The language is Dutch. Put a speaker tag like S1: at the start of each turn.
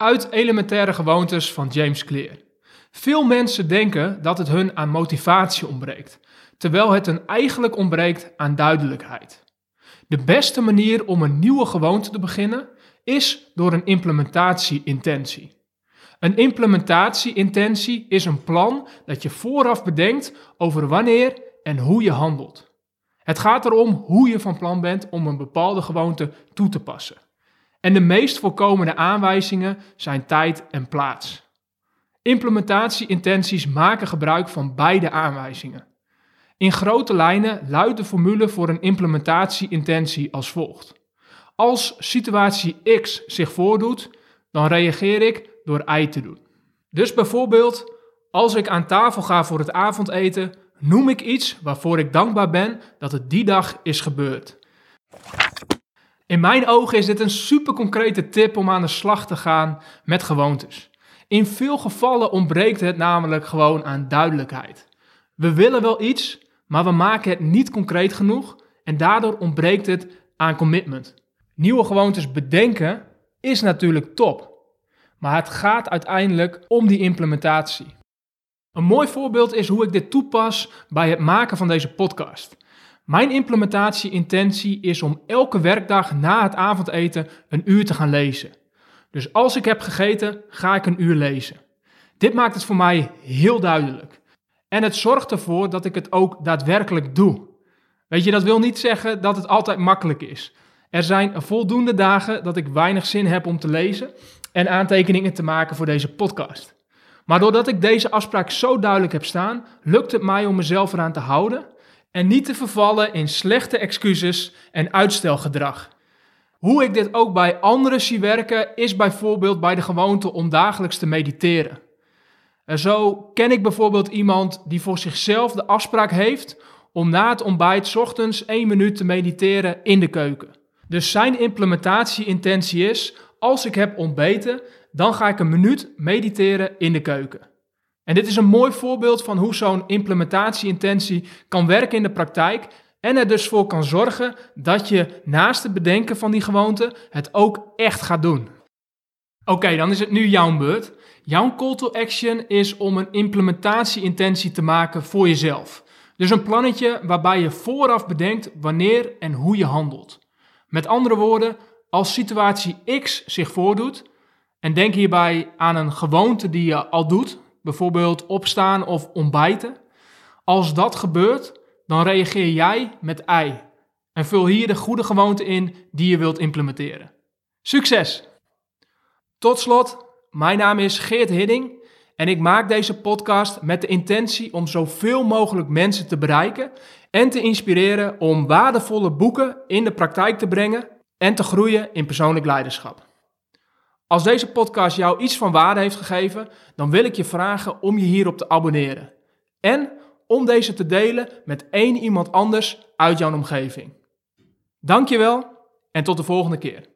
S1: Uit Elementaire Gewoontes van James Clear. Veel mensen denken dat het hun aan motivatie ontbreekt, terwijl het hun eigenlijk ontbreekt aan duidelijkheid. De beste manier om een nieuwe gewoonte te beginnen is door een implementatie-intentie. Een implementatie-intentie is een plan dat je vooraf bedenkt over wanneer en hoe je handelt. Het gaat erom hoe je van plan bent om een bepaalde gewoonte toe te passen. En de meest voorkomende aanwijzingen zijn tijd en plaats. Implementatie-intenties maken gebruik van beide aanwijzingen. In grote lijnen luidt de formule voor een implementatie-intentie als volgt. Als situatie X zich voordoet, dan reageer ik door Y te doen. Dus bijvoorbeeld, als ik aan tafel ga voor het avondeten, noem ik iets waarvoor ik dankbaar ben dat het die dag is gebeurd. In mijn ogen is dit een super concrete tip om aan de slag te gaan met gewoontes. In veel gevallen ontbreekt het namelijk gewoon aan duidelijkheid. We willen wel iets, maar we maken het niet concreet genoeg en daardoor ontbreekt het aan commitment. Nieuwe gewoontes bedenken is natuurlijk top, maar het gaat uiteindelijk om die implementatie. Een mooi voorbeeld is hoe ik dit toepas bij het maken van deze podcast. Mijn implementatie-intentie is om elke werkdag na het avondeten een uur te gaan lezen. Dus als ik heb gegeten, ga ik een uur lezen. Dit maakt het voor mij heel duidelijk. En het zorgt ervoor dat ik het ook daadwerkelijk doe. Weet je, dat wil niet zeggen dat het altijd makkelijk is. Er zijn voldoende dagen dat ik weinig zin heb om te lezen en aantekeningen te maken voor deze podcast. Maar doordat ik deze afspraak zo duidelijk heb staan, lukt het mij om mezelf eraan te houden en niet te vervallen in slechte excuses en uitstelgedrag. Hoe ik dit ook bij anderen zie werken, is bijvoorbeeld bij de gewoonte om dagelijks te mediteren. En zo ken ik bijvoorbeeld iemand die voor zichzelf de afspraak heeft om na het ontbijt ochtends één minuut te mediteren in de keuken. Dus zijn implementatie-intentie is: als ik heb ontbeten, dan ga ik een minuut mediteren in de keuken. En dit is een mooi voorbeeld van hoe zo'n implementatie-intentie kan werken in de praktijk en er dus voor kan zorgen dat je naast het bedenken van die gewoonte het ook echt gaat doen. Oké, dan is het nu jouw beurt. Jouw call to action is om een implementatie-intentie te maken voor jezelf. Dus een plannetje waarbij je vooraf bedenkt wanneer en hoe je handelt. Met andere woorden, als situatie X zich voordoet, en denk hierbij aan een gewoonte die je al doet, bijvoorbeeld opstaan of ontbijten. Als dat gebeurt, dan reageer jij met ei. En vul hier de goede gewoonte in die je wilt implementeren. Succes! Tot slot, mijn naam is Geert Hidding en ik maak deze podcast met de intentie om zoveel mogelijk mensen te bereiken en te inspireren om waardevolle boeken in de praktijk te brengen en te groeien in persoonlijk leiderschap. Als deze podcast jou iets van waarde heeft gegeven, dan wil ik je vragen om je hierop te abonneren. En om deze te delen met één iemand anders uit jouw omgeving. Dankjewel en tot de volgende keer.